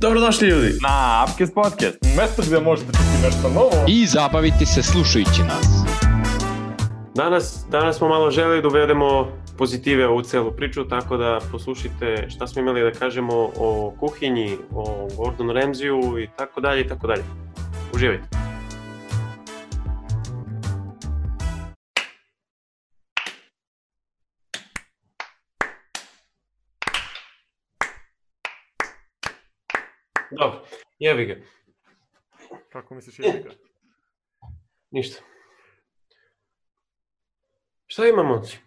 Dobrodošli ljudi! Na Upcast Podcast, mesto gde možete čuti nešto novo. i zabaviti se slušajući nas. Danas, danas smo malo želeli da uvedemo pozitive u celu priču, tako da poslušajte šta smo imali da kažemo o kuhinji, o Gordon Ramsayu i tako dalje i tako dalje. Uživajte! Dobro, jebi ga, Kako misliš jezika? ništa. Šta imamo? momci?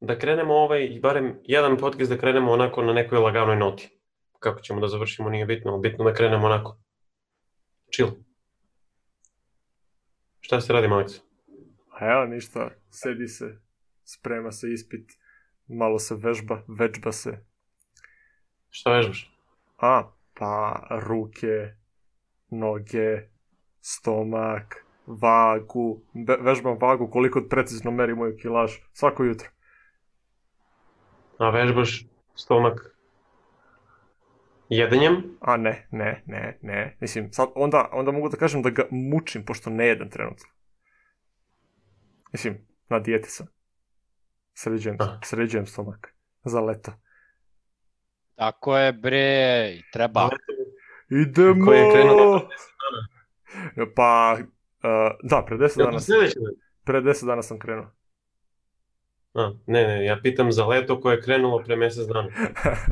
Da krenemo ovaj, barem jedan podcast da krenemo onako na nekoj laganoj noti. Kako ćemo da završimo nije bitno, ali bitno da krenemo onako. Chill. Šta se radi, Maleksa? A evo ništa, sedi se, sprema se ispit, malo se vežba, vežba se. Šta vežbaš? A, pa ruke, noge, stomak, vagu, Ve vežbam vagu koliko precizno meri moju kilaž svako jutro. A vežbaš stomak jedenjem? A ne, ne, ne, ne. Mislim, sad onda, onda mogu da kažem da ga mučim, pošto ne jedem trenutno. Mislim, na dijeti sam. Sređujem, sređujem stomak za leto. Tako je bre, i treba. Idemo! Koji je krenulo Pa, uh, da, pre 10 Jel dana, sledeće pre 10 dana sam krenuo. A, ne, ne, ja pitam za leto koje je krenulo pre mesec dana.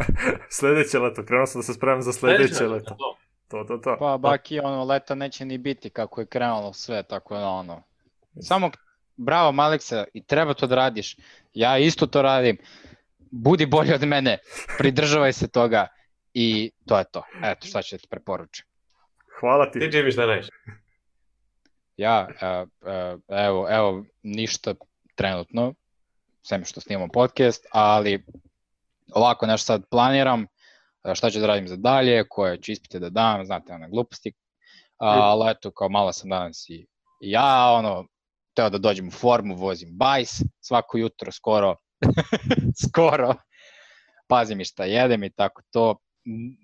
sledeće leto, krenuo sam da se spremam za sledeće Sledeće leto. to. To, to, to. Pa baki, ono, leta neće ni biti kako je krenulo sve, tako da ono. Samo, bravo Maleksa, i treba to da radiš. Ja isto to radim. Budi bolji od mene, pridržavaj se toga i to je to. Eto, šta ću da ti preporučim. Hvala Ti, ti. Jimmy, šta radiš? Ja, e, e, evo, evo, ništa trenutno, sem što snimam podcast, ali ovako nešto sad planiram, e, šta ću da radim za dalje, koje ću ispite da dam, znate, one gluposti, ali eto, kao malo sam danas i, i ja, ono, teo da dođem u formu, vozim bajs svako jutro, skoro, skoro, pazim i šta jedem i tako to,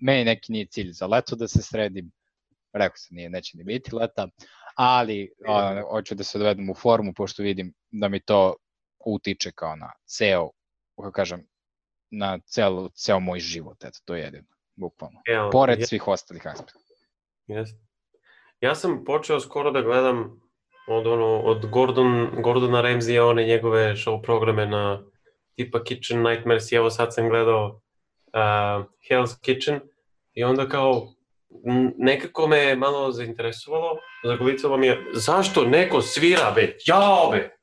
meni neki nije cilj za leto da se sredim, rekao sam, nije, neće ni biti leta, ali ono, hoću da se dovedem u formu, pošto vidim da mi to utiče kao na ceo, kako kažem, na ceo, ceo moj život, eto, to je jedino, bukvalno. Evo, Pored ja- svih ostalih aspekta. Jeste. Ja sam počeo skoro da gledam od, ono, od Gordon, Gordona Ramsaya, one njegove show programe na tipa Kitchen Nightmares i evo sad sam gledao uh, Hell's Kitchen i onda kao nekako me je malo zainteresovalo, zagolicalo mi je zašto neko svira be, jao be!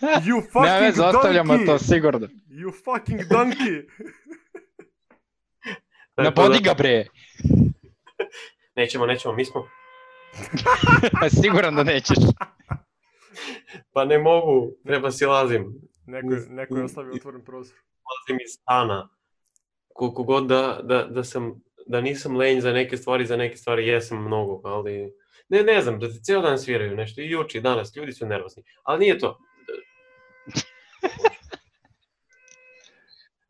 You ne fucking veze, ostavljamo donkey! to sigurno. You fucking donkey! Na Tako da- ga bre, Nećemo, nećemo, mi smo, siguran da nećeš. pa ne mogu, treba si lazim. Neko, je- neko je ostavio otvoren prozor. dolazim iz stana. Koliko god da, da, da sam, da nisam lenj za neke stvari, za neke stvari jesam mnogo, ali ne, ne znam, da te ceo dan sviraju nešto, i juče, i danas, ljudi su nervozni, ali nije to.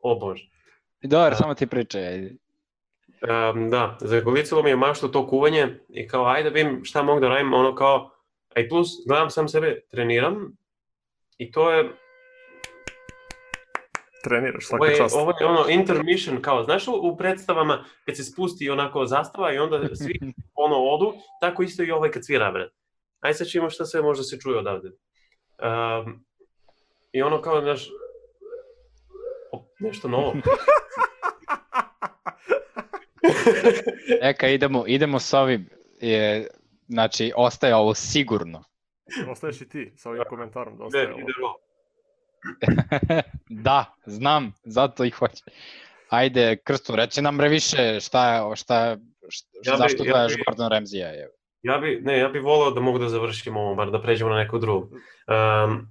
O Bože. Dobro, Da. samo ti pričaj. ajde. Um, da, zagolicilo mi je mašto to kuvanje i kao ajde da vidim šta mogu da radim, ono kao, a i plus gledam sam sebe, treniram i to je, Treniraš Ovo svaka je, čast. ovo je ono intermission, kao, znaš u, predstavama kad se spusti onako zastava i onda svi ono odu, tako isto i ovaj kad svira, bre. Ajde sad ćemo šta sve možda se čuje odavde. Um, I ono kao, znaš, o, nešto novo. Eka, idemo, idemo sa ovim. Je, znači, ostaje ovo sigurno. Ostaješ i ti sa ovim komentarom da ostaje ovo. ide ovo. da, znam, zato i hoće. Ajde, Krstu, reći nam bre više šta, je- šta, šta, Ja bi- zašto ja gledaš bi- Gordon Ramsaya. Je. Ja bi, ne, ja bih volao da mogu da završimo ovo, bar da pređemo na nekog drugog. Um,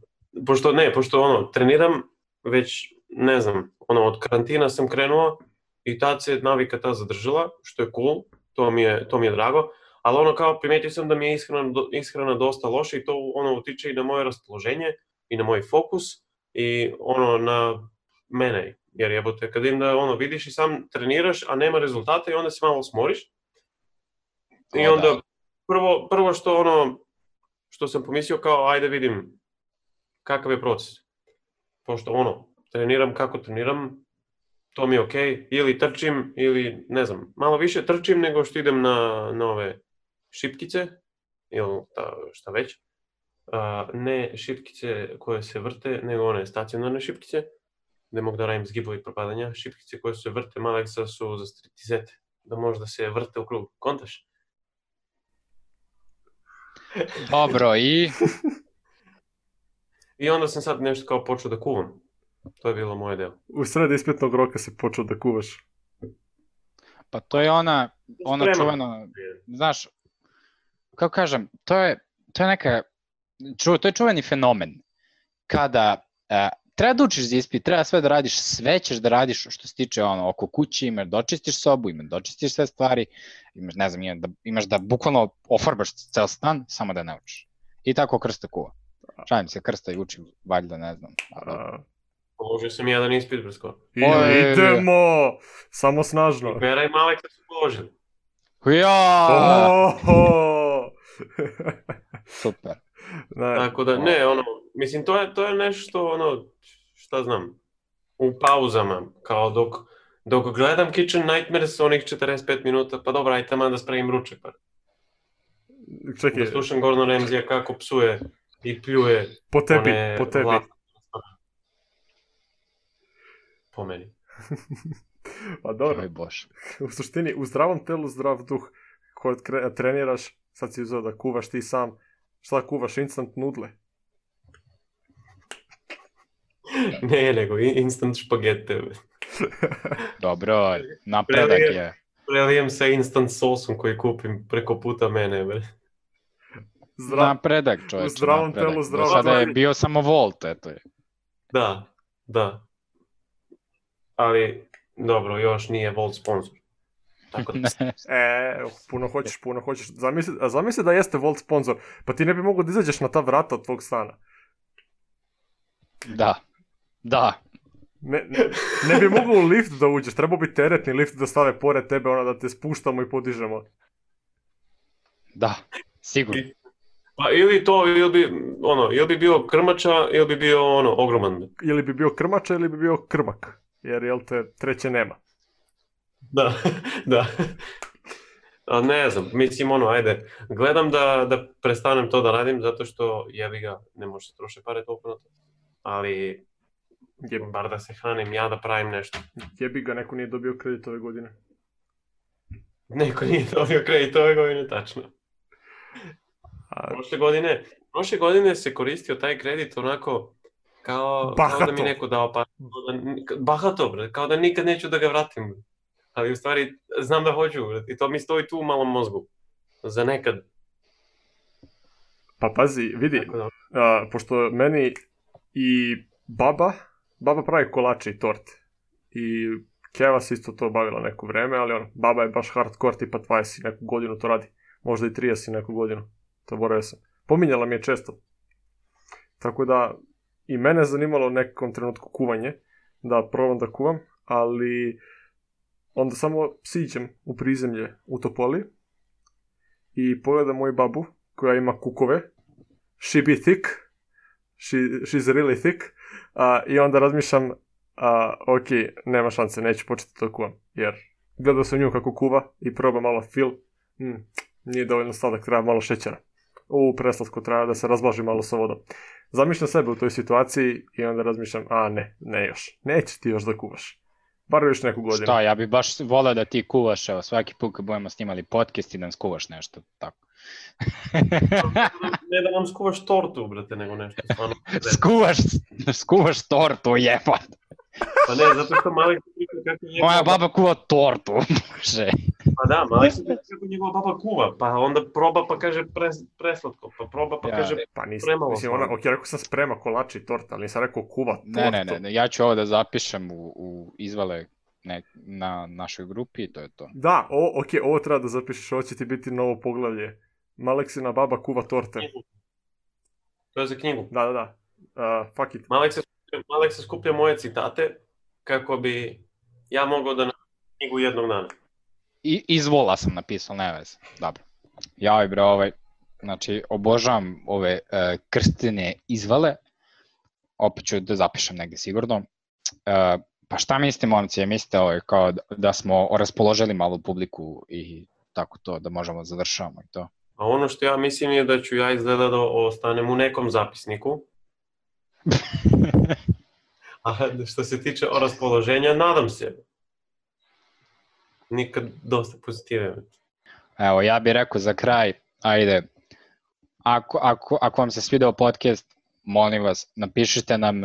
pošto, ne, pošto ono, treniram već, ne znam, ono, od karantina sam krenuo i tad se navika ta zadržala, što je cool, to mi je, to mi je drago, ali ono kao primetio sam da mi je ishrana, ishrana dosta loša i to ono utiče i na moje raspoloženje i na moj fokus i ono na mene. Jer jebote, kad im da ono, vidiš i sam treniraš, a nema rezultata i onda se malo smoriš. I onda da. prvo, prvo što ono, što sam pomislio kao ajde vidim kakav je proces. Pošto ono, treniram kako treniram, to mi je okej, ili trčim, ili ne znam, malo više trčim nego što idem na, na ove šipkice, ili ta, šta već. A, ne šipkice koje se vrte, nego one stacionarne šipkice, gde mogu da radim zgibove i propadanja. Šipkice koje se vrte, Maleksa su za stritizete, da može da se vrte u krug. Kontaš? Dobro, i I onda sam sad nešto kao počeo da kuvam. To je bilo moje delo. U sred ispitnog roka se počeo da kuvaš. pa to je ona, ona Spremam. čuvena, znaš, kako kažem, to je, to je neka, ču, to je čuveni fenomen. Kada e, treba da učiš za ispit, treba sve da radiš, sve ćeš da radiš što se tiče ono, oko kuće, imaš da očistiš sobu, imaš da očistiš sve stvari, imaš, ne znam, imaš da, imaš da bukvalno ofarbaš cel stan, samo da ne učiš. I tako krsta kuva. Šalim se, krsta i uči, valjda, ne znam. ali- A, Položio sam jedan ispit brsko. i- Oj, idemo! Samo snažno. Vera i Malek su položili. Ja! Oho! Super. Ne, Tako da, ne, ono, mislim, to je, to je nešto, ono, šta znam, u pauzama, kao dok, dok gledam Kitchen Nightmares onih 45 minuta, pa dobro, aj taman da spremim ručak, pa čekaj, da slušam Gordon Ramsaya kako psuje i pljuje po tebi, one po tebi. vlasti. Po meni. Pa dobro, Oj bože. u suštini, u zdravom telu, zdrav duh. Kod kre- treniraš, sad si uzeo da kuvaš ti sam. Šta kuvaš, instant nudle? Ne, nego in- instant špagete. Dobro, napredak Prelijem- je. Prelijem sa instant sosom koji kupim preko puta mene, bre. Zdrav... Napredak, čoveče. u zdravom napredak. telu, Do zdrav sada je bio samo Volt, eto je. Da, da. Ali, dobro, još nije Volt sponsor. Tako da, E, puno hoćeš, puno hoćeš. Zamisli, a zamisli da jeste Volt sponsor, pa ti ne bi mogao da izađeš na ta vrata od tvog stana. da. Da. Ne, ne, ne bi mogao u lift da uđeš, trebao bi teretni lift da stave pored tebe, ono da te spuštamo i podižemo. Da. Sigurno. Pa ili to, ili bi, ono, ili bi bio krmača, ili bi bio, ono, ogroman. Ili bi bio krmača ili bi bio krmak. Jer, jel te, treće nema. Da, da. A ne znam, mislim, ono, ajde, gledam da, da prestanem to da radim, zato što, jebi ga, ne može se troše pare toliko na to. Ali, Je, bar da se hranim, ja da pravim nešto. jebi ga, neko nije dobio kredit ove godine. Neko nije dobio kredit ove godine, tačno. A, Prošle godine, prošle godine se koristio taj kredit onako kao, kao da Bahato. mi neko dao pa da, bahato, bre, kao da nikad neću da ga vratim. Ali u stvari znam da hoću i to mi stoji tu u malom mozgu. Za nekad. pa pazi, vidi, da, a, pošto meni i baba, baba pravi kolače i torte. I Keva se isto to bavila neko vreme, ali on, baba je baš hardcore, tipa 20 neku godinu to radi. Možda i 30 neku godinu. To boravio sam. Pominjala mi je često. Tako da, i mene je zanimalo u nekom trenutku kuvanje, da probam da kuvam, ali onda samo siđem u prizemlje u Topoli i pogledam moju babu koja ima kukove, she be thick, she, she's really thick, a, i onda razmišljam, a, ok, nema šanse, neću početi to kuvam, jer gledao sam nju kako kuva i proba malo fil, mm, nije dovoljno sladak, treba malo šećera. U, preslatko, treba da se razblaži malo sa vodom. Zamišljam sebe u toj situaciji i onda razmišljam, a ne, ne još, nećeš ti još da kuvaš. Bar još neku godinu. Šta, ja bi baš volao da ti kuvaš, evo, svaki put kad budemo snimali podcast i da nam skuvaš nešto, tako. ne da nam skuvaš tortu, brate, nego nešto. Stvarno. skuvaš, skuvaš tortu, jebat. Pa ne, zato što mali kako njegova Moja baba kuva tortu, bože. Pa da, mali se priča kako njegova baba kuva, pa onda proba pa kaže pres, preslatko, pa proba pa Ja. kaže Pa nisam, Spremalo mislim, ona, ok, rekao sam sprema kolači i torta, ali nisam rekao kuva tortu. Ne, ne, ne, ne, ja ću ovo da zapišem u, u izvale ne, na našoj grupi i to je to. Da, o, ok, ovo treba da zapišeš, ovo će ti biti novo poglavlje. Maleksina baba kuva torte. To je za knjigu. Da, da, da. Uh, fuck it. Malek se, Malek se skuplja moje citate kako bi ja mogao da napišem knjigu jednog dana. I, izvola sam napisao, ne veze. Dobro. Ja bre, ovaj, znači, obožavam ove uh, krstene izvale. Opet ću da zapišem negde sigurno. Uh, pa šta mislite, momci, mislite ovaj, kao da, da smo raspoložili malo publiku i tako to, da možemo da završavamo i to? A ono što ja mislim je da ću ja izgleda da ostanem u nekom zapisniku. A što se tiče o raspoloženja, nadam se. Nikad dosta pozitive. Evo, ja bih rekao za kraj, ajde, ako, ako, ako vam se svideo podcast, molim vas, napišite nam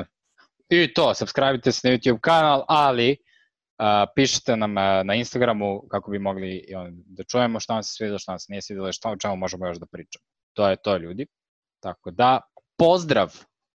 i to, subscribe se na YouTube kanal, ali uh, pišite nam uh, na Instagramu kako bi mogli on, da čujemo šta vam se svidelo, šta vam se nije svidelo, šta o čemu možemo još da pričamo. To je to ljudi. Tako da, pozdrav!